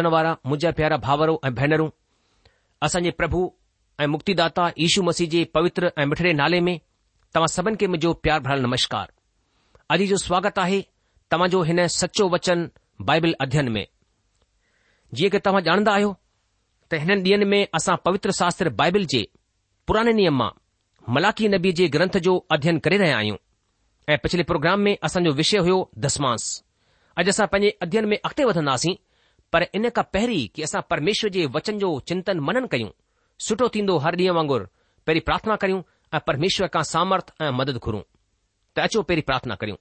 हुनवारा मुंहिंजा प्यारा भावरो ऐं भेनरूं असांजे प्रभु ऐं मुक्तिदा दाता यीशू मसीह जे पवित्र ऐं मिठड़े नाले में तव्हां सभिनी खे मुंहिंजो प्यार भरियलु नमस्कार अॼु जो स्वागत आहे तव्हांजो हिन सचो वचन बाइबिल अध्यन में जीअं की तव्हां जाणंदा आहियो त हिन ॾींहनि में असां पवित्र शास्त्र बाइबिल जे पुराने नियम मां मलाखी नबी जे ग्रंथ जो अध्यन करे रहिया आहियूं ऐं पिछले प्रोग्राम में असांजो विषय हो दसमास अॼु असां पैंजे अध्ययन में अॻिते वधंदासीं पर इन खां पहिरीं की असां परमेश्वर जे वचन जो चिंतन मनन कयूं सुठो थींदो हर ॾींहुं वांगुरु पहिरीं प्रार्थना करियूं ऐं परमेश्वर खां सामर्थ ऐं मदद घुरूं त अचो पहिरीं प्रार्थना करियूं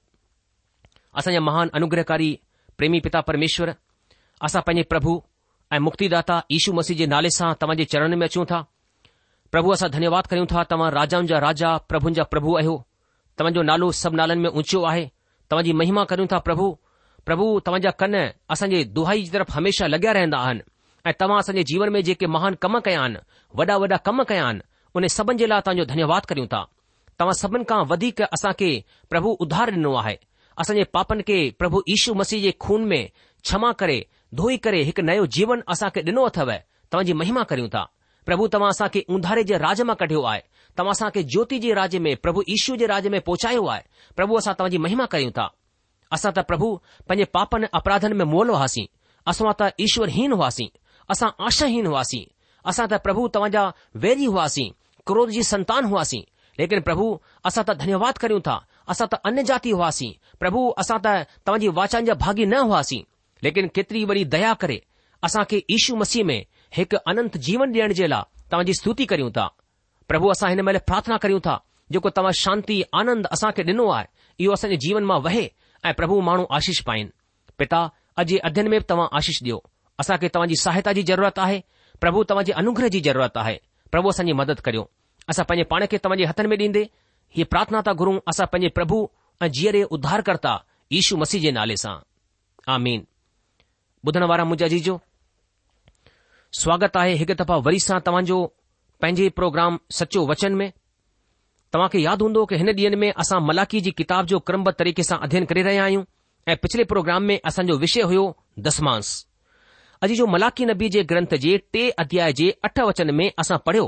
असांजा महान अनुग्रहकारी प्रेमी पिता परमेश्वर असां पंहिंजे प्रभु ऐं मुक्तिदाता दाता यीशू मसीहद जे नाले सां तव्हांजे चरण में अचूं था प्रभु असां धन्यवाद करियूं था तव्हां राजाउनि जा राजा प्रभुनि जा प्रभु आहियो तव्हांजो नालो सभु नालनि में ऊचियो आहे तव्हांजी महिमा करियूं था प्रभु પ્રભુ તમજા કન અસંજે દોહાઈ તરફ હંમેશા લગા રહેંદા હન એ તમાસંજે જીવન મે જે કે મહાન કમ કયાન વડા વડા કમ કયાન ઉને સબન જલા તા જો ધન્યવાદ કર્યુ તા તમા સબન કા વધીક અસા કે પ્રભુ ઉદ્ધાર ન નો આહે અસંજે પાપન કે પ્રભુ ઈશુ મસીજે ખૂન મે ક્ષમા કરે ધોઈ કરે એક નયો જીવન અસા કે દનો થવે તમજી મહિમા કર્યુ તા પ્રભુ તમાસા કે ઉંધારે જે રાજ્ય માં કઠે આય તમાસા કે જ્યોતિ جي રાજે મે પ્રભુ ઈશુ જે રાજે મે પહોંચાયા હુઆય પ્રભુ અસા તમજી મહિમા કર્યુ તા असां त प्रभु पंहिंजे पापनि अपराधनि में मोल हुआसीं असां त ईश्वरहीन हुआसीं असां आशाहीन हुआसीं असां त प्रभु तव्हांजा वैरी हुआसीं क्रोध जी संतान हुआसीं लेकिन प्रभु असां त धन्यवाद करियूं था असां त अन्य जाति हुआसीं प्रभु असां त तव्हांजी वाचन जा भागी न हुआसीं लेकिन केतिरी वरी दया करे असां खे ईशू मसीह में हिकु अनंत जीवन ॾियण जे लाइ तव्हांजी स्तुति करियूं था प्रभु असां हिन महिल प्रार्थना करियूं था जेको तव्हां शांती आनंद असां खे ॾिनो आहे इहो असांजे जीवन मां वहे ऐं प्रभु माण्हू आशीष पाइनि पिता अॼु जे अध्यन में बि तव्हां आशीष ॾियो असांखे तव्हांजी सहायता जी ज़रूरत आहे प्रभु तव्हांजे अनुग्रह जी ज़रूरत आहे प्रभु असांजी मदद करियो असां पंहिंजे पाण खे तव्हांजे हथनि में ॾींदे हीअ प्रार्थना था गुरू असां पंहिंजे प्रभु ऐं जीअरे रे करता ईशू मसीह जे नाले सां आमीन ॿुधण वारा मुंहिंजा जीजो स्वागत आहे हिकु दफ़ा वरी सां तव्हांजो पंहिंजे प्रोग्राम सचो वचन में तव्हांखे यादि हूंदो हो कि हिन ॾींहं में असां मलाखी जी किताब जो करम तरीक़े सां अध्ययन करे रहिया आहियूं ऐं पिछले प्रोग्राम में असांजो विषय होयो दसमांस अॼु जो मलाखी नबी जे ग्रंथ जे टे अध्याय जे अठ वचन में असां पढ़ियो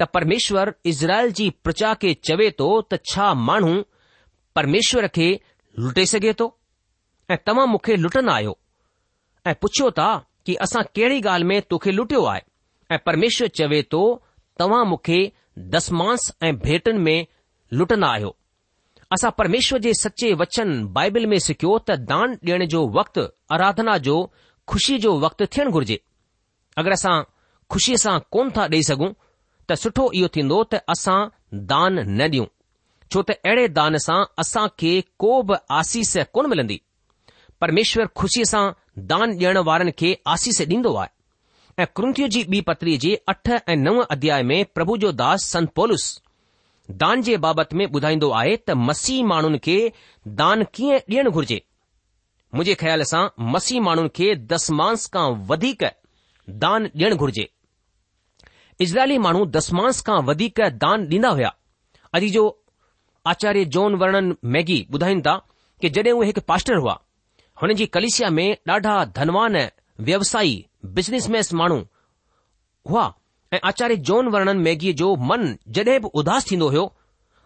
त परमेश्वर इज़रायल जी प्रचा खे चवे थो त छा माण्हू परमेश्वर खे लुटे सघे थो ऐं तव्हां मूंखे लुटन्दा आहियो ऐं पुछियो था कि असां कहिड़ी ॻाल्हि में तोखे लुटियो आहे ऐ परमेश्वर चवे थो तव्हां मूंखे दसमांस ऐं भेटनि में लुटंदा आहियो असां परमेश्वर जे सचे वचन बाइबिल में सिखियो त दान ॾियण जो वक़्तु आराधना जो ख़ुशी जो वक़्तु थियणु घुर्जे अगरि असां खुशीअ सां कोन था ॾेई सघूं त सुठो इहो थींदो त असां दान न ॾियूं छो त अहिड़े दान सां असां खे को बि आसीस कोन मिलंदी परमेश्वर खु़शीअ सां दान ॾियण वारनि खे आसीस ॾींदो आहे ऐं क्रुतियू जी ॿी पत्रीअ जे अठ ऐं नव अध्याय में प्रभु जो दास संत पोलस दान जे बाबति में ॿुधाईंदो आहे त मसीह माण्हुनि खे दान कीअं ॾियणु घुर्जे मुंहिंजे ख़्याल सां मसीह माण्हुनि खे दसमांस खां वधीक दान ॾियणु घुर्जे इज़राइली माण्हू दसमांस खां वधीक दान ॾींदा हुया अॼु जो आचार्य जो वर्णन मैगी ॿुधाइनि था कि जॾहिं उहे हिकु पास्टर हुआ हुन जी कलिशिया में ॾाढा धनवान बिज़नेस बिज़नेसमैस माण्हू हुआ ऐं आचार्य जोन वर्णन मैगीअ जो मन जॾहिं बि उदास थींदो हो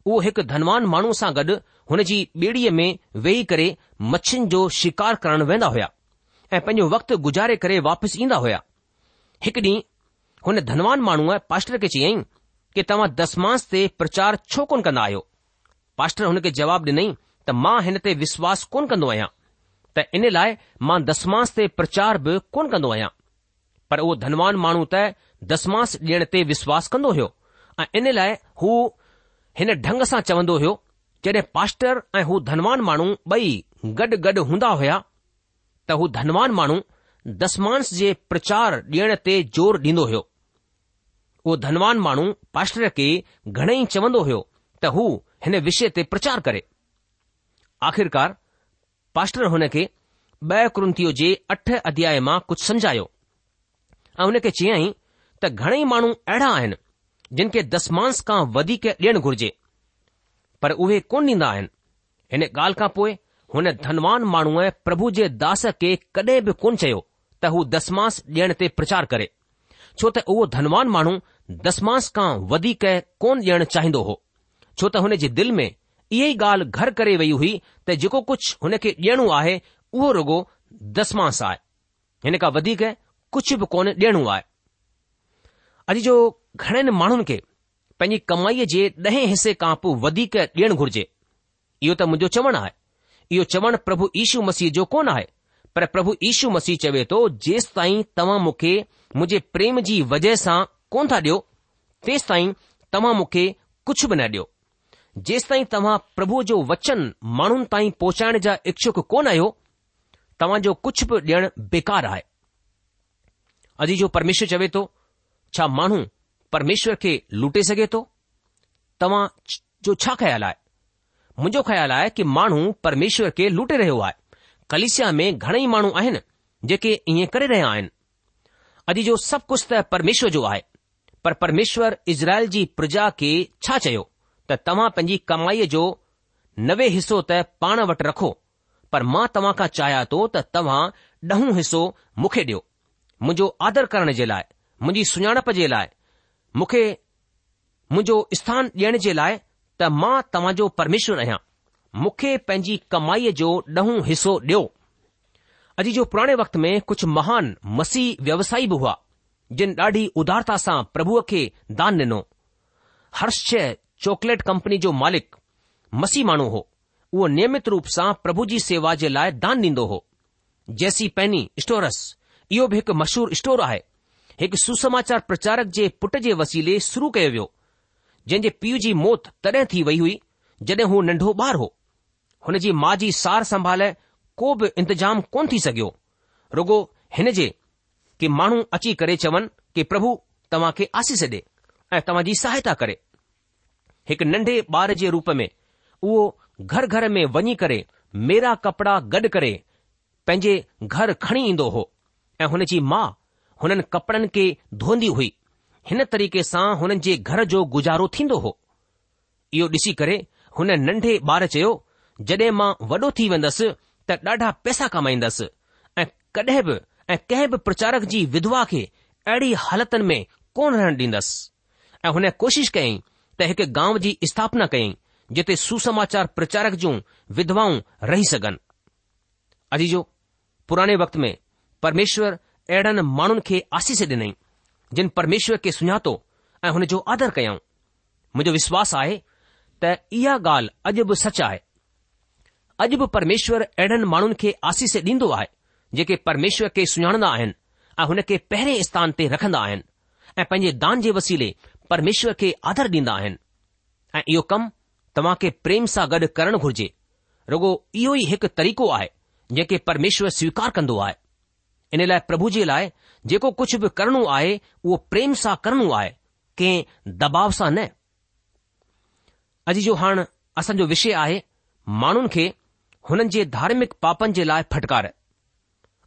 उहो हिकु धनवान माण्हू सां गॾु हुन जी ॿेड़ीअ में वेही करे मछियुनि जो शिकार करण वेंदा हुआ ऐं पंहिंजो वक़्तु गुजारे करे वापसि ईंदा हुया हिकु ॾींहुं हुन धनवान माण्हूअ पास्टर खे चयाईं कि तव्हां दसमांस ते प्रचार छो कोन कंदा आहियो पास्टर हुन खे जवाब ॾिनई त मां हिन ते विश्वास कोन कंदो आहियां त इन लाइ मां दसमास ते प्रचार बि कोन कंदो आहियां पर उहो धनवान माण्हू त दसमास ॾियण ते विश्वास कंदो हुयो ऐं इन लाइ हू हिन ढंग सां चवंदो हुयो जॾहिं पास्टर ऐं हू धनवान माण्हू ॿई गॾु गॾु हूंदा हुया त हू धनवान माण्हू दसमांस जे प्रचार ॾियण ते ज़ोर ॾींदो हुयो उहो धनवान माण्हू पास्टर खे घणेई चवंदो हुयो त हू हिन विषय ते प्रचार करे आख़िरकार पास्टर हुन खे ब॒ कुंतियूं जे अठ अध्याय मां कुझु समझायो ऐं हुन खे चयाईं त घणेई माण्हू अहिड़ा आहिनि खे दसमांस खां वधीक ॾेण घुर्जे पर उहे कोन ॾींदा आहिनि हिन ॻाल्हि खां पोइ हुन धनवान माण्हूअ प्रभु जे दास खे कडहिं बि कोन चयो त हू दसमांस ॾियण ते प्रचार करे छो त उहो धनवान माण्हू दसमांस खां वधीक कोन ॾियणु चाहींदो हो छो त हुन जे दिलि में इहा ई ॻाल्हि घर करे वई हुई त जेको कुझु हुन खे ॾियणो आहे उहो रुगो दसमास आहे हिन खां वधीक कुझु बि कोन ॾियणो आहे अॼु जो घणनि माण्हुनि खे पंहिंजी कमाईअ जे ॾहें हिसे खां पोइ वधीक ॾियणु घुर्जे इहो त मुंहिंजो चवणु आहे इहो चवणु प्रभु यीशु मसीह जो कोन आहे पर प्रभु इशू मसीह चवे थो जेसि ताईं तव्हां मूंखे मुंहिंजे प्रेम जी वजह सां कोन था ॾियो तेसि ताईं तव्हां मूंखे कुझु बि न ॾियो जेसि ताईं तव्हां प्रभु जो वचन माण्हुनि ताईं पहुचाइण जा इच्छुक कोन आहियो तव्हां जो कुझु बि ॾियणु बेकार आहे अॼु जो परमेश्वर चवे थो छा माण्हू परमेश्वर खे लुटे सघे थो तव्हां जो छा ख़्यालु आहे मुंहिंजो ख़्यालु आहे कि माण्हू परमेश्वर खे लुटे रहियो आहे कलिसिया में घणेई माण्हू आहिनि जेके ईअं करे रहिया आहिनि अॼु जो सभु कुझु त परमेश्वर जो आहे पर परमेश्वर इज़राइल जी प्रजा खे छा चयो त तव्हां पंहिंजी कमाईअ जो नवे हिसो त पाण वटि रखो पर मां तव्हां खां चाहियां थो त तव्हां ॾहों हिसो मूंखे ॾियो मुंहिंजो आदर करण जे लाइ मुंहिंजी सुञाणप जे लाइ मूंखे मुंहिंजो स्थान ॾियण जे लाइ त मां तव्हां जो परमेश्वर आहियां मूंखे पंहिंजी कमाईअ जो ॾहों हिसो ॾियो अॼु जो पुराणे वक़्त में कुझु महान मसीह व्यवसायी बि हुआ जिन ॾाढी उदारता सां प्रभुअ खे दान ॾिनो हर्ष चोकलेट कंपनी जो मालिक मसीह माण्हू हो उहो नियमित रूप सां प्रभु जी सेवा जे लाइ दान ॾींदो हो जेसी पैनी स्टोरस इहो बि हिकु मशहूर स्टोर आहे हिकु सुसमाचार प्रचारक जे पुट जे वसीले शुरू कयो वियो जंहिं जे पीउ जी मौत तॾहिं थी वई हुई जॾहिं हू नंढो ॿार हो हुन जी माउ जी सार संभाल को बि इंतजाम कोन थी सघियो रुगो हिन जे कि माण्हू अची करे चवनि कि प्रभु तव्हां खे आसिस ॾे ऐं तव्हां जी सहायता करे हिकु नंढे ॿार जे रूप में उहो घर घर में वञी करे मेरा कपड़ा गॾु करे पंहिंजे घर खणी ईंदो हो ऐं हुन जी माउ हुननि कपड़नि खे धोंदी हुई हिन तरीक़े सां हुननि जे घर जो गुजारो थींदो हो इहो ॾिसी करे हुन नंढे ॿार चयो जॾहिं मां वॾो थी वेंदसि त ॾाढा पैसा कमाईंदसि ऐं कॾहिं बि ऐं कंहिं बि प्रचारक जी विधवा खे अहिड़ी हालतुनि में कोन हणण ॾींदसि ऐं हुन कोशिशि कयईं त हिकु गांव जी स्थापना कयईं जिते सुसमाचार प्रचारक जूं विधवाऊं रही सघनि अॼ जो पुराने वक़्त में परमेश्वर अहिड़नि माण्हुनि खे आसीस ॾिनई जिन परमेश्वर खे सुञातो ऐं हुन जो आदर कयाऊं मुंहिंजो विश्वास आहे त इहा ॻाल्हि अॼु बि सच आहे अॼु बि परमेश्वर अहिड़नि माण्हुनि खे आसीस ॾींदो आहे जेके परमेश्वर खे सुञाणदा आहिनि ऐं हुन खे पहिरें स्थान ते रखन्दा आहिनि ऐं पंहिंजे दान जे वसीले परमेश्वर खे आदर ॾींदा आहिनि ऐं इहो कमु तव्हां खे प्रेम सां गॾु करणु घुर्जे रुगो इहो ई हिकु तरीक़ो आहे जेके परमेश्वर स्वीकार कंदो आहे इन लाइ प्रभु जे लाइ जेको कुझु बि करणो आहे उहो प्रेम सां करणो आहे कंहिं दबाव सां न अॼु जो हाणे असांजो विषय आहे माण्हुनि खे हुननि जे धार्मिक पापनि जे लाइ फटकार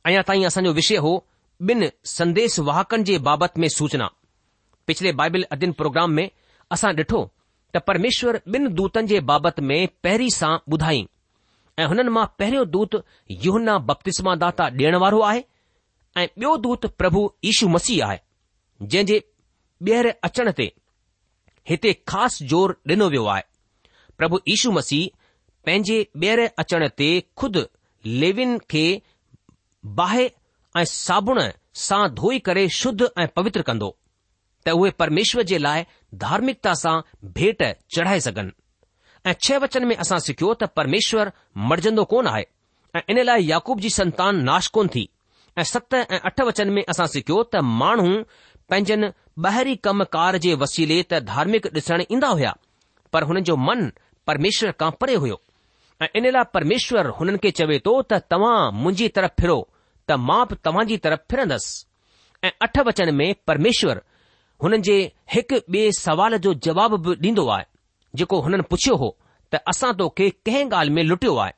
अञा ताईं असांजो विषय हो ॿिन संदेश वाहकनि जे बाबति में सूचना पिछले बाइबिल अध्ययन प्रोग्राम में असा डिठो त परमेश्वर बिन दूतन जे बाबत में पहरी सां ॿुधाई ऐं हुननि मां पहिरियों दूत यहना बपतिस्मा दाता ॾियण वारो आहे ऐं बि॒यो दूत प्रभु ईशू मसीह आहे जंहिं जे ॿेरे अचण ते हिते ख़ासि ज़ोर डि॒नो वियो आहे प्रभु यीशू मसीह पंहिंजे ॿेअरे अचण ते खुद लेविन खे बाहि ऐं साबुण सां धोई करे शुद्ध ऐं पवित्र कंदो त उहे परमेश्वर जे लाइ धार्मिकता सां भेट चढ़ाए सघन ऐं छह वचन में असां सिखियो त परमेश्वर मरजंदो कोन आहे ऐं इन लाइ याकूब जी संतान नाश कोन थी ऐं सत ऐं अठ वचन में असां सिखियो त माण्हू पंहिंजनि बाहिरी कमकार जे वसीले त धार्मिक ॾिसण ईंदा हुया पर हुननि जो मन परमेश्वर खां परे हुयो ऐं इन लाइ परमेश्वर हुननि खे चवे थो त तव्हां मुंहिंजी तरफ़ फिरो त मां बि तव्हां जी तरफ़ फिरंदसि ऐं अठ वचन में परमेश्वर हुननि जे हिकु ॿिए सवाल जो जवाब बि ॾींदो आहे जेको हुननि पुछियो हो त असां तोखे कंहिं ॻाल्हि में लुटियो आहे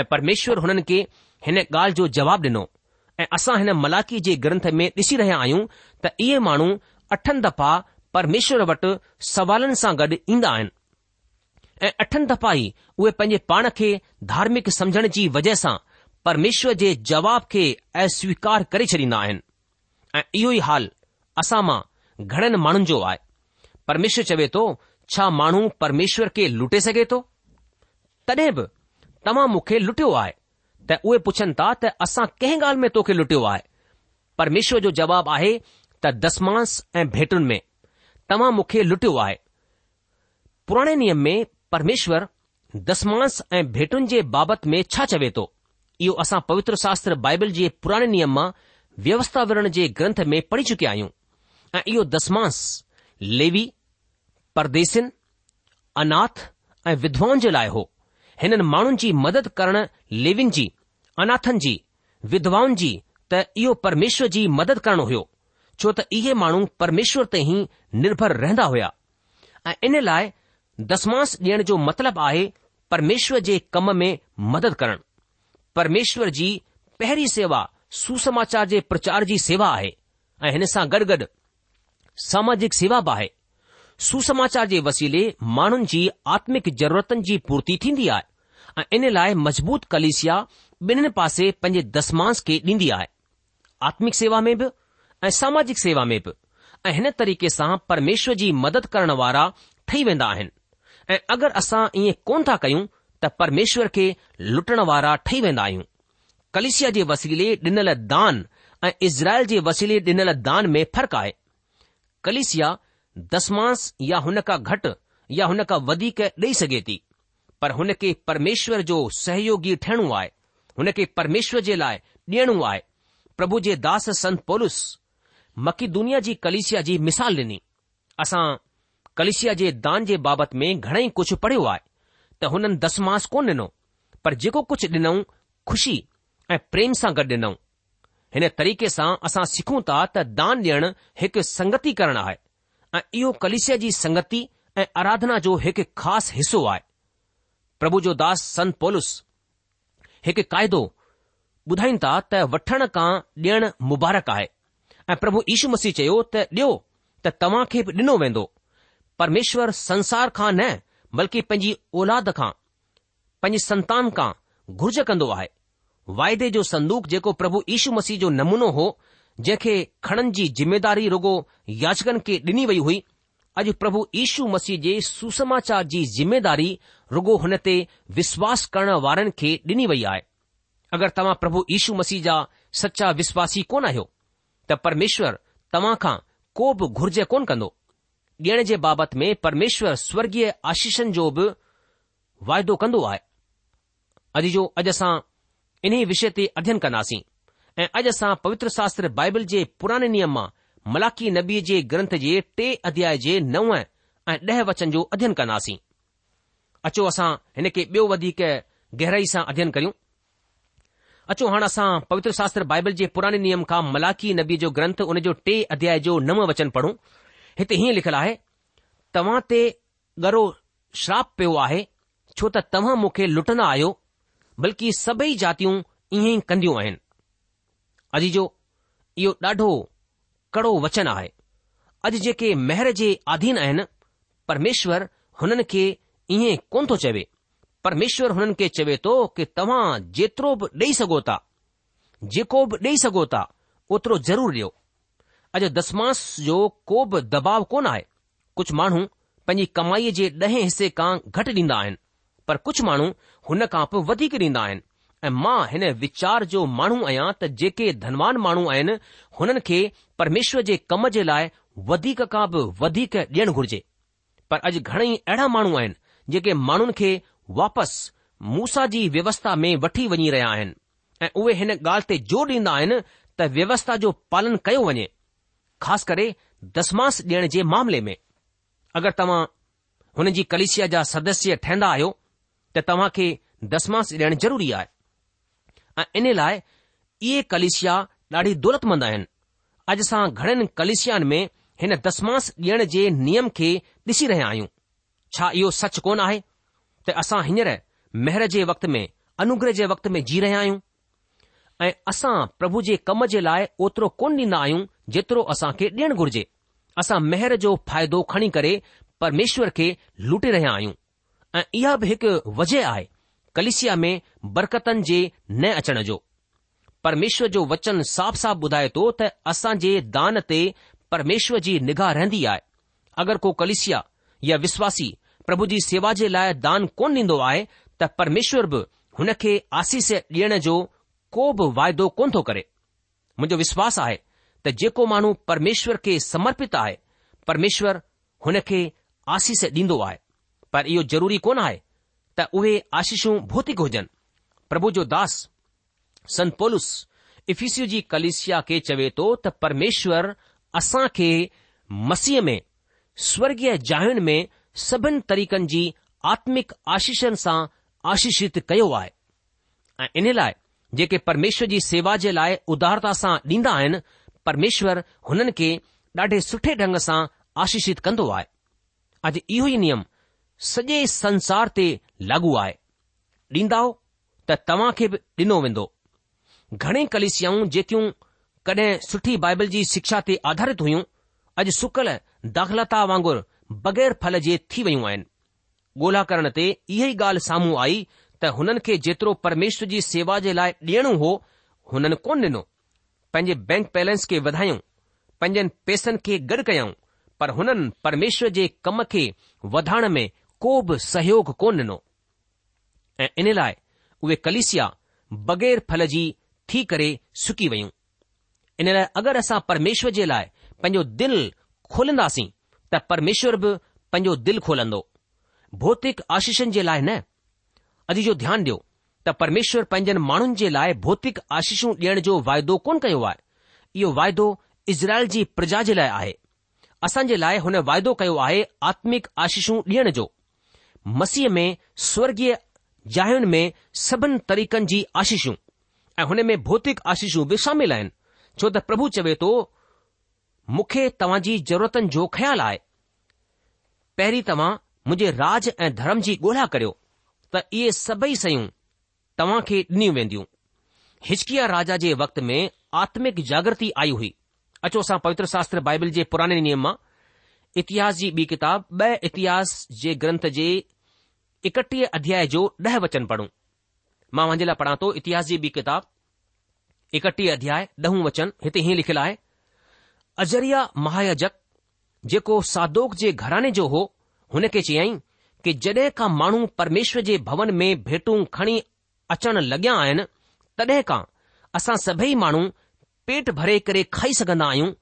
ऐं परमेश्वर हुननि खे हिन ॻाल्हि जो जवाब ॾिनो ऐं असां हिन मलाकी जे ग्रंथ में ॾिसी रहिया आहियूं त इहे माण्हू अठनि दफ़ा परमेश्वर वटि सवालनि सां गॾु ईंदा आहिनि ऐं अठनि दफ़ा ई उहे पंहिंजे पाण खे धार्मिक समझण जी वजह सां परमेश्वर जे जवाब खे अस्वीकार करे छॾींदा आहिनि ऐं इहो ई हाल असां मां ઘડન مانن જો આય પરમેશ્વર ચવે તો છા માનું પરમેશ્વર કે લૂટે સકે તો તનેબ તમામ ઉખે લુટ્યો આય ત ઓય પૂછન તાત અસા કેહ ગાલ મે તો કે લુટ્યો આય પરમેશ્વર જો જવાબ આહે તા દશમાનસ એ ભેટન મે તમામ ઉખે લુટ્યો આય પુરાણે નિયમ મે પરમેશ્વર દશમાનસ એ ભેટન જે બાબત મે છા ચવે તો યો અસા પવિત્ર શાસ્ત્ર બાઇબલ જે પુરાણે નિયમ માં વ્યવસ્થા વર્ણ જે ગ્રંથ મે પડી ચુકી આયું ऐं इहो दसमांस लेवी परदेसनि अनाथ ऐं विधवाउनि जे लाइ हो हिननि माण्हुनि जी मदद करण लेवियुनि जी अनाथनि जी विधवाउनि जी त इहो परमेश्वर जी मदद करणु हो छो त इहे माण्हू परमेश्वर ते ई निर्भर रहंदा हुया ऐं इन लाइ दसमांस ॾियण जो मतिलबु आहे परमेश्वर जे कम में मदद करणु परमेश्वर जी पहिरीं सेवा सुसमाचार जे प्रचार जी सेवा आहे ऐं हिन सां गॾु गॾु सामाजिक सेवा बि आहे सुसमाचार जे वसीले माण्हुनि जी आत्मिक ज़रूरतनि जी पूर्ती थींदी आहे ऐं इन लाइ मज़बूत कलेशिया ॿिन्हिनि पासे पंहिंजे दसमांस खे ॾीन्दी आहे आत्मिक सेवा में बि ऐं सामाजिक सेवा में बि ऐं हिन तरीक़े सां परमेश्वर जी मदद करण वारा ठही वेंदा आहिनि ऐं अगरि असां इएं कोन था कयूं त परमेश्वर खे लुटण वारा ठही वेंदा आहियूं कलेशिया जे वसीले डि॒नलु दान ऐं इज़राइल जे वसीले डि॒नलु दान में फ़र्क़ु आहे कलिसिया दसमांस या हुन खां घटि या हुन खां वधीक ॾेई सघे थी पर हुन खे परमेश्वर जो सहयोगी ठहिणो आहे हुन खे परमेश्वर जे लाइ ॾियणो आहे प्रभु जे दास संत पौलस मकी दुनिया जी कलिसिया जी मिसाल ॾिनी असां कलिसिया जे दान जे बाबति में घणेई कुझु पढ़ियो आहे त हुननि दसमांस कोन ॾिनो पर जेको कुझु ॾिनऊं खुशी ऐं प्रेम सां गॾु ॾिनऊं हिन तरीक़े सां असां सिखूं था त दान ॾियणु हिकु संगती करणु आहे ऐं इहो कलिस जी संगति ऐं आराधना जो हिकु ख़ासि हिसो आहे प्रभु जो दास संत पोलिस हिकु क़ाइदो ॿुधाइनि था त वठण खां ॾियणु मुबारक आहे ऐं प्रभु यीशू मसीह चयो त ॾियो त तव्हां खे बि ॾिनो वेंदो परमेश्वर संसार खां न बल्कि पंहिंजी औलाद खां पंहिंजी संतान खां घुर्ज कंदो आहे वाइदे जो संदूक जेको प्रभु यीशू मसीह जो नमूनो हो जंहिंखे खणनि जी ज़िमेदारी रुगो याचकनि खे ॾिनी वई हुई अॼु प्रभु यीशु मसीह जे सुसमाचार जी ज़िमेदारी रुगो हुन ते विश्वास करण वारनि खे ॾिनी वई आहे अगरि तव्हां प्रभु यीशू मसीह जा सचा विश्वासी कोन आहियो त परमेश्वर तव्हां खां को बि घुर्ज कोन कंदो ॾियण जे बाबति में परमेश्वर स्वर्गीय आशीषनि जो बि वाइदो कंदो आहे अॼु जो अॼु असां ايني وشتي અધ્યયન કા નાસી ا اج سا પવિત્ર શાસ્ત્ર બાઇબલ جي پراني નિયમ ما મલાકી નબી جي ગ્રંથ جي ટે અધ્યાય جي 9 ا 10 વચન જો અધ્યયન કા નાસી અચો اسا هن કે બેવ વધી કે ગહેરાઈ સા અધ્યયન કરીઉ અચો હાણ اسا પવિત્ર શાસ્ત્ર બાઇબલ جي پراني નિયમ કા મલાકી નબી જો ગ્રંથ ઉને જો ટે અધ્યાય જો 9 વચન પઢું હતે હી લખલા હે તમાતે ગરો શ્રાપ પે હુઆ હે છો તા તમ મુખે લુટના આયો बल्कि सभई जातियूं ईअं ई कंदियूं आहिनि अॼु जो इहो ॾाढो कड़ो वचन आहे अॼु जेके महर जे आधीन आहिनि परमेश्वर हुननि खे ईअं कोन थो चवे परमेश्वर हुननि खे चवे थो कि तव्हां जेतिरो बि ॾेई सघो था जेको बि ॾेई सघो था ओतिरो ज़रूरु ॾियो अॼु दसमास जो को बि दबाव कोन आहे कुझु माण्हू पंहिंजी कमाईअ जे ॾहें हिसे खां घटि आहिनि पर कुझु माण्हू हुन खां बि वधीक ॾींदा आहिनि ऐं मां हिन वीचार जो माण्हू आहियां त जेके धनवान माण्हू आहिनि हुननि खे परमेश्वर जे कम जे लाइ वधीक खां बि वधीक ॾियणु घुर्जे पर अॼु घणेई अहिड़ा माण्हू आहिनि जेके माण्हुनि खे वापसि मूसा जी व्यवस्था में वठी वञी रहिया आहिनि ऐं उहे हिन ॻाल्हि ते ज़ोर ॾींदा आहिनि त व्यवस्था जो पालन कयो वञे ख़ासि करे दसमास ॾियण जे मामले में अगरि तव्हां हुन जी कलिसिया जा सदस्य ठहंदा आहियो त तव्हां खे दसमास ॾियणु ज़रूरी आहे ऐं इन लाइ इहे कलिशिया ॾाढी दौलतमंद आहिनि अॼु असां घणनि कलिशियानि में हिन दसमास ॾियण जे नियम खे ॾिसी रहिया आहियूं छा इहो सच कोन आहे त असां हींअर मेहर जे वक़्त में अनुग्रह जे वक़्त में जी रहिया आहियूं ऐं असां प्रभु जे कम जे लाइ ओतिरो कोन ॾींदा आहियूं जेतिरो असां खे ॾियणु घुर्जे असां मेहर जो फ़ाइदो खणी करे परमेश्वर खे लुटे रहिया आहियूं ऐं इहा बि हिकु वजह आहे कलिसिया में बरकतनि जे न अचण जो परमेश्वर जो वचन साफ़ साफ़ ॿुधाए थो त असां जे दान ते परमेश्वर जी निगाह रहंदी आहे अगरि को कलिसिया या विश्वासी प्रभु जी सेवा जे लाइ दान कोन ॾींदो आहे त परमेश्वर बि हुन खे आसीस ॾियण जो को बि वाइदो कोन थो करे मुंहिंजो विश्वास आहे त जेको माण्हू परमेश्वर खे समर्पित आहे परमेश्वर हुन खे आसीस ॾींदो आहे पर इहो ज़रूरी कोन आहे त उहे आशीषूं भौतिक हुजनि प्रभु जो दास संत पोलुस, इफीस जी कलेसिया खे चवे थो त परमेश्वर असां खे मसीह में स्वर्गीय जायुनि में सभिनि तरीक़नि जी आत्मिक आशीषनि सां आशीषित कयो आहे ऐं इन लाइ जेके परमेश्वर जी सेवा जे लाइ उदारता सां ॾीन्दा आहिनि परमेश्वर हुननि खे ॾाढे सुठे ढंग सां आशीषित कन्दो आहे अॼु इहो ई नियम सॼे संसार ते लागू आहे ॾींदा त तव्हां खे बि ॾिनो वेंदो घणेई कलिसियाऊं जेकियूं कॾहिं सुठी बाइबल जी शिक्षा ते आधारित हुयूं अॼु सुकल दाख़िलता वांगुरु बगै़र फल जे थी वयूं आहिनि ॻोल्हा करण ते इहा ई ॻाल्हि साम्हूं आई त हुननि खे जेतिरो परमेश्वर जी सेवा जे लाइ ॾियणो हो हुननि कोन ॾिनो पंहिंजे बैंक बैलेंस खे वधायूं पंहिंजनि पैसनि खे गॾु कयऊं पर हुननि परमेश्वर जे कम खे वधाइण में को बि सहयोग कोन ॾिनो ऐं इन लाइ उहे कलिसिया बग़ैर फल जी थी करे सुकी वयूं इन लाइ अगरि असां परमेश्वर जे लाइ पंहिंजो दिल खोलंदासीं त परमेश्वर बि पंहिंजो दिलि खोलंदो भौतिक आशीषनि जे लाइ न अॼु जो ध्यानु ॾियो त परमेश्वर पंहिंजनि माण्हुनि जे लाइ भौतिक आशीषूं ॾियण जो वाइदो कोन कयो आहे इहो वाइदो इज़राइल जी प्रजा जे लाइ आहे असांजे लाइ हुन वाइदो कयो आहे आत्मिक आशीषूं ॾियण जो मसीह में स्वर्गीय जायुनि में सभिनि तरीक़नि जी आशीषूं ऐं हुन में भौतिक आशीषूं बि शामिल आहिनि छो त प्रभु चवे थो तो, मूंखे तव्हां जी ज़रूरतनि जो ख़्यालु आहे पहिरीं तव्हां मुंहिंजे राज ऐं धर्म जी ॻोल्हा करियो त इहे सभई शयूं तव्हां खे ॾिनियूं वेंदियूं हिचकिया राजा जे वक़्त में आत्मिक जागृति आई हुई अचो असां पवित्र शास्त्र बाइबल जे पुराने नियम मां इतिहास जी ॿी किताब ॿ इतिहास जे ग्रंथ जे एकटीह अध्याय जो ॾह वचन पढ़ूं मां वांहिंजे लाइ पढ़ा थो इतिहास जी बि किताब एकटीह अध्याय ॾहं वचन हिते हीअं लिखियलु आहे अजरिया महायाजक जेको सादोक जे घराने जो हो हुन खे चयाईं कि जड॒हिं खां माण्हू परमेश्वर जे भवन में भेटूं खणी अचण लॻिया आहिनि तॾहिं खां असां सभई माण्हू पेट भरे करे खाई सघंदा आहियूं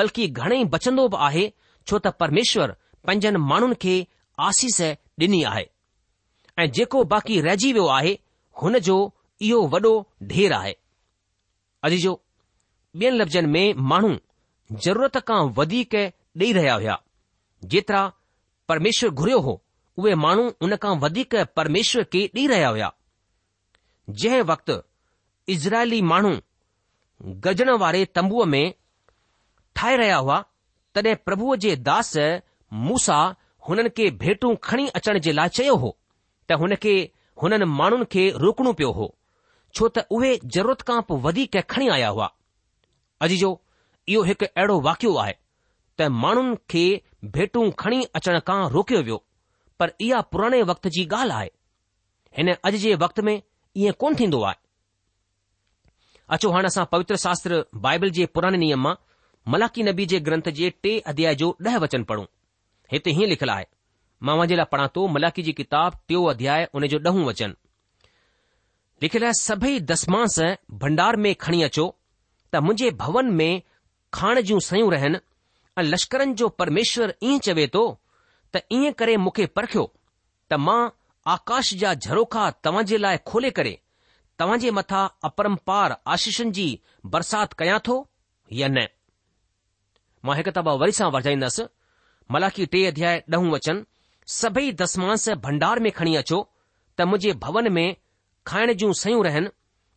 बल्कि घणेई बचंदो बि आहे छो त परमेश्वर पंहिंजनि माण्हुनि खे आसीस ॾिनी आहे ऐं जेको बाक़ी रहिजी वियो आहे हुन जो इहो वॾो ढेर आहे अॼु जो ॿियनि लफ़्ज़नि में माण्हू जरूरत खां वधीक ॾेई रहिया हुया जेतिरा परमेश्वर घुरियो हो उहे माण्हू उन खां वधीक परमेश्वर खे ॾेई रहिया हुया जंहिं वक़्तु इज़राइली माण्हू गजण वारे तंबूअ में ठाहे रहिया हुआ तॾहिं प्रभुअ जे दास मूसा हुननि खे भेटूं खणी अचण जे लाइ चयो हो त हुन खे हुननि माण्हुनि खे रोकणो पियो हो छो त उहे ज़रूरत खां पोइ वधीक खणी आया हुआ अॼु जो इहो हिकु अहिड़ो वाकियो आहे त माण्हुनि खे भेटूं खणी अचण खां रोकियो वियो पर इहा पुराणे वक़्त जी ॻाल्हि आहे हिन अॼु जे वक़्त में ईअं कोन थींदो आहे अचो हाणे असां पवित्र शास्त्र बाइबल जे पुराणे नियम मां मलाकी नबी जे ग्रंथ जे टे अध्याय जो ॾह वचन पढ़ूं हिते हीअं लिखियलु आहे मां वांजे लाइ पढ़ा थो मलाकी जी किताब टियों अध्याय उन जो ॾहं वचन लिखियलु सभई दसमांस भंडार में खणी अचो त मुंहिंजे भवन में खाण जूं सयूं रहनि ऐं लश्करनि जो परमेश्वर ईअं चवे थो त ईअं करे मूंखे परखियो त मां आकाश जा झरोखा तव्हां जे लाइ खोले करे तव्हां जे मथां अपरम्पार आशीषनि जी बरसाति कयां थो या न मां हिकु दफ़ा वरी सां वरजाईंदसि मलाकी टे अध्याय ॾहूं वचनि सभई दसमांस भंडार में खणी अचो त मुंहिंजे भवन में खाइण जूं सयूं रहनि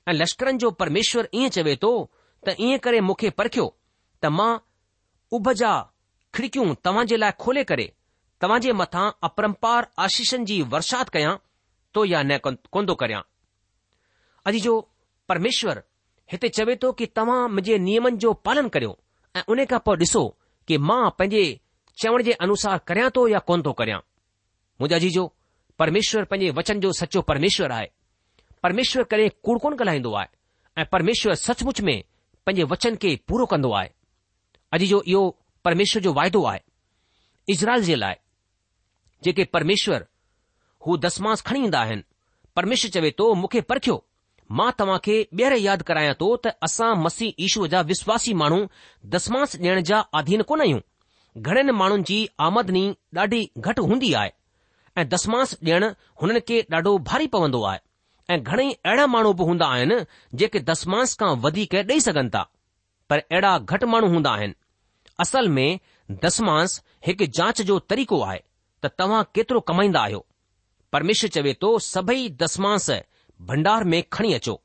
ऐं लश्करनि जो परमेश्वर ईअं चवे थो त ईअं करे मूंखे परखियो त मां उभ जा खिड़कियूं तव्हां जे लाइ खोले करे तव्हां जे मथां अपरंपार आशीषनि जी वर्षात कयां तो या न कोन थो करियां अॼु जो परमेश्वर हिते चवे थो कि तव्हां मुंहिंजे नियमनि जो पालन करियो ऐं उन खां पोइ ॾिसो कि मां पंहिंजे चवण जे अनुसार करियां थो या कोन थो करियां मुंहिंजा जीजो परमेश्वर पंहिंजे वचन जो सचो परमेश्वर आहे परमेश्वर कॾहिं कूड़ कोन ॻाल्हाईंदो आहे ऐं परमेश्वर सचमुच में पंहिंजे वचन खे पूरो कंदो आहे अॼु जो इहो परमेश्वर जो वाइदो आहे इज़राइल जे लाइ जेके परमेश्वर हू दसमास खणी ईंदा आहिनि परमेश्वर चवे थो मूंखे परखियो मां तव्हां खे ॿीहर यादि करायां थो त असां मसीह ईश्वर जा विश्वासी माण्हू दसमास ॾियण जा आधीन कोन आहियूं घणनि माण्हुनि जी आमदनी ॾाढी घटि हूंदी आहे ऐं दसमास ॾियण हुननि खे ॾाढो भारी पवंदो आहे ऐं घणेई अहिड़ा माण्हू बि हूंदा आहिनि जेके दसमास खां वधीक ॾेई सघनि था पर अहिड़ा घटि माण्हू हूंदा आहिनि असल में दसमास हिकु जांच जो तरीक़ो आहे त तव्हां केतिरो कमाईंदा आहियो परमेश्वर चवे थो सभई दसमास भंडार में खणी अचो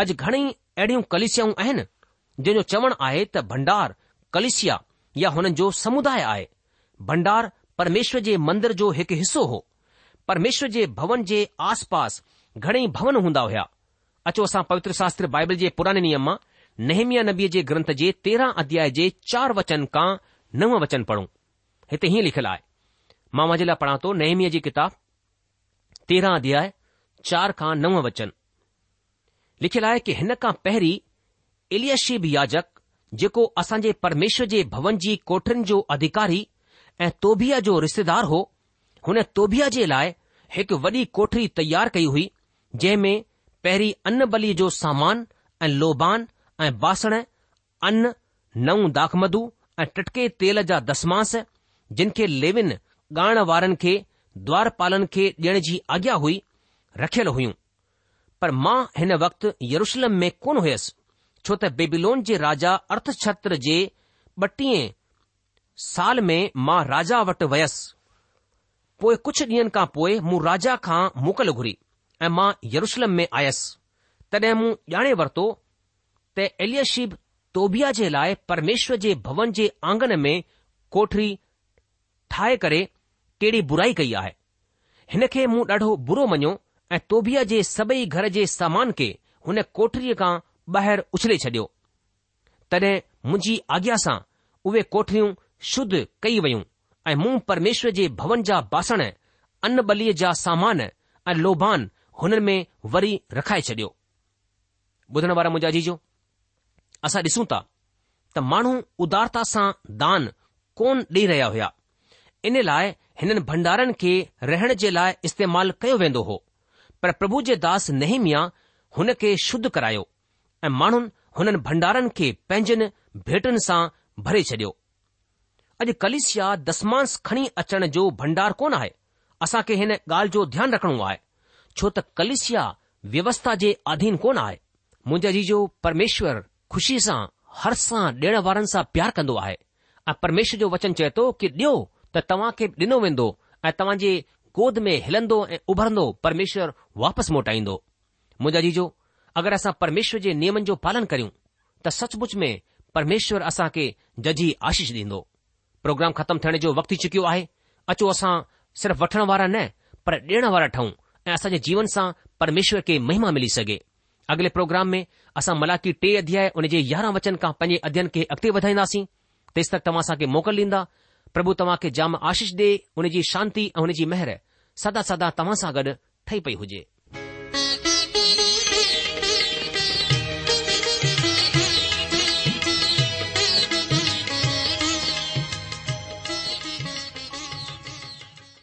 अॼु घणेई अहिड़ियूं कलिसियाऊं आहिनि जंहिंजो चवणु आहे त भंडार कलिसिया या हुननि जो समुदाय आहे भंडार परमेश्वर जे मंदर जो हिकु हिसो हो परमेश्वर जे भवन जे आसपास घणेई भवन हूंदा हुया अचो असां पवित्र शास्त्र बाइबल जे पुराणे नियम मां नहमिया नबीअ जे ग्रंथ जे तेरहं अध्याय जे चार वचन खां नव वचन पढ़ूं हिते हीअं लिखियलु आहे मां मुंहिंजे लाइ पढ़ां थो नेहमीअ जी किताब तेरहं अध्याय चार खां नव वचन लिखियलु आहे कि हिन खां पहिरीं एलियाशीब याजक जेको असांजे परमेश्वर जे भवन जी कोठनि जो अधिकारी ऐं तोभिया जो रिश्तेदार हो हुन तोभिया जे लाइ हिकु वॾी कोठरी तयार कई हुई जंहिं में पहिरीं अन बलीअ जो सामान ऐं लोबान ऐं बासण अन नऊं दाखमदू ऐं टटके तेल जा दसमास जिन खे लेविन ॻाइण वारनि खे द्वार पालन खे ॾियण जी आज्ञा हुई रखियलु हुइयूं पर मां हिन वक़्तु यरुशलम में कोन हुयसि छो त बेबिलोन जे राजा अर्थ जे ॿटीह साल में मां राजा वटि वयसि पोइ कुझु ॾींहनि खां पोइ मूं राजा खां मोकल घुरी ऐं मां यरुशलम में आयसि तॾहिं मूं ॼाणे वरितो त एलियशिब तोबिया जे लाइ परमेश्वर जे भवन जे आंगन में कोठरी ठाहे करे कहिड़ी बुराई कई आहे हिन खे मूं ॾाढो बुरो मञियो ऐं तोबिया जे सभई घर जे सामान खे हुन कोठरीअ खां ॿाहिरि उछले छडि॒यो तॾहिं मुंहिंजी आज्ञा सां उहे कोठरियूं शुद्ध कई वयूं ऐं मूं परमेश्वर जे भवन जा बासण अन बलीअ जा सामान ऐं लोभान हुननि में वरी रखाए छडि॒यो ॿुधण वारा मुंहिंजा जीजो असां ॾिसूं था त माण्हू उदारता सां दान कोन ॾेई रहिया हुया इन लाइ हिननि भंडारनि खे रहण जे लाइ इस्तेमाल कयो वेंदो हो पर प्रभु जे दास नेहमिया हुन खे शुद्ध करायो ऐं माण्हुनि हुननि भंडारनि खे पंहिंजनि भेटनि सां भरे छडि॒यो अॼु कलेशिया दसमांस खणी अचण जो भंडार कोन आहे असां खे हिन ॻाल्हि जो ध्यानु रखणो आहे छो त कलेशिया व्यवस्था जे अधीन कोन आहे मुंहिंजा जीजो परमेश्वर ख़ुशी सां हर सां ॾिण वारनि सां प्यार कंदो आहे ऐं परमेश्वर जो वचन चए थो कि ॾियो त तव्हां खे ॾिनो वेंदो ऐं तव्हां जे गोद में हिलंदो ऐं उभरंदो परमेश्वर वापसि मोटाईंदो मुंहिंजा जीजो अगरि असां परमेश्वर जे नियमनि जो पालन करियूं त सचमुच में परमेश्वर असां खे जजी आशीष ॾींदो प्रोग्राम ख़तमु थियण जो वक़्तु थी चुकियो आहे अचो असां सिर्फ़ वठण वारा न पर ॾियण वारा ठहूं ऐं असांजे जीवन सां परमेश्वर खे महिमा मिली सघे अॻिले प्रोग्राम में असां मलाकी टे अध्याय उन जे यारहं वचन खां पंहिंजे अध्ययन खे अॻिते वधाईंदासीं तेसि तक तव्हां असांखे मोकल ॾींदा प्रभु तव्हां खे जाम आशीष ॾे उन जी शांती ऐं हुन जी मेहर सदा सदा तव्हां सां गॾु ठही पई हुजे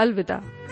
अलविदा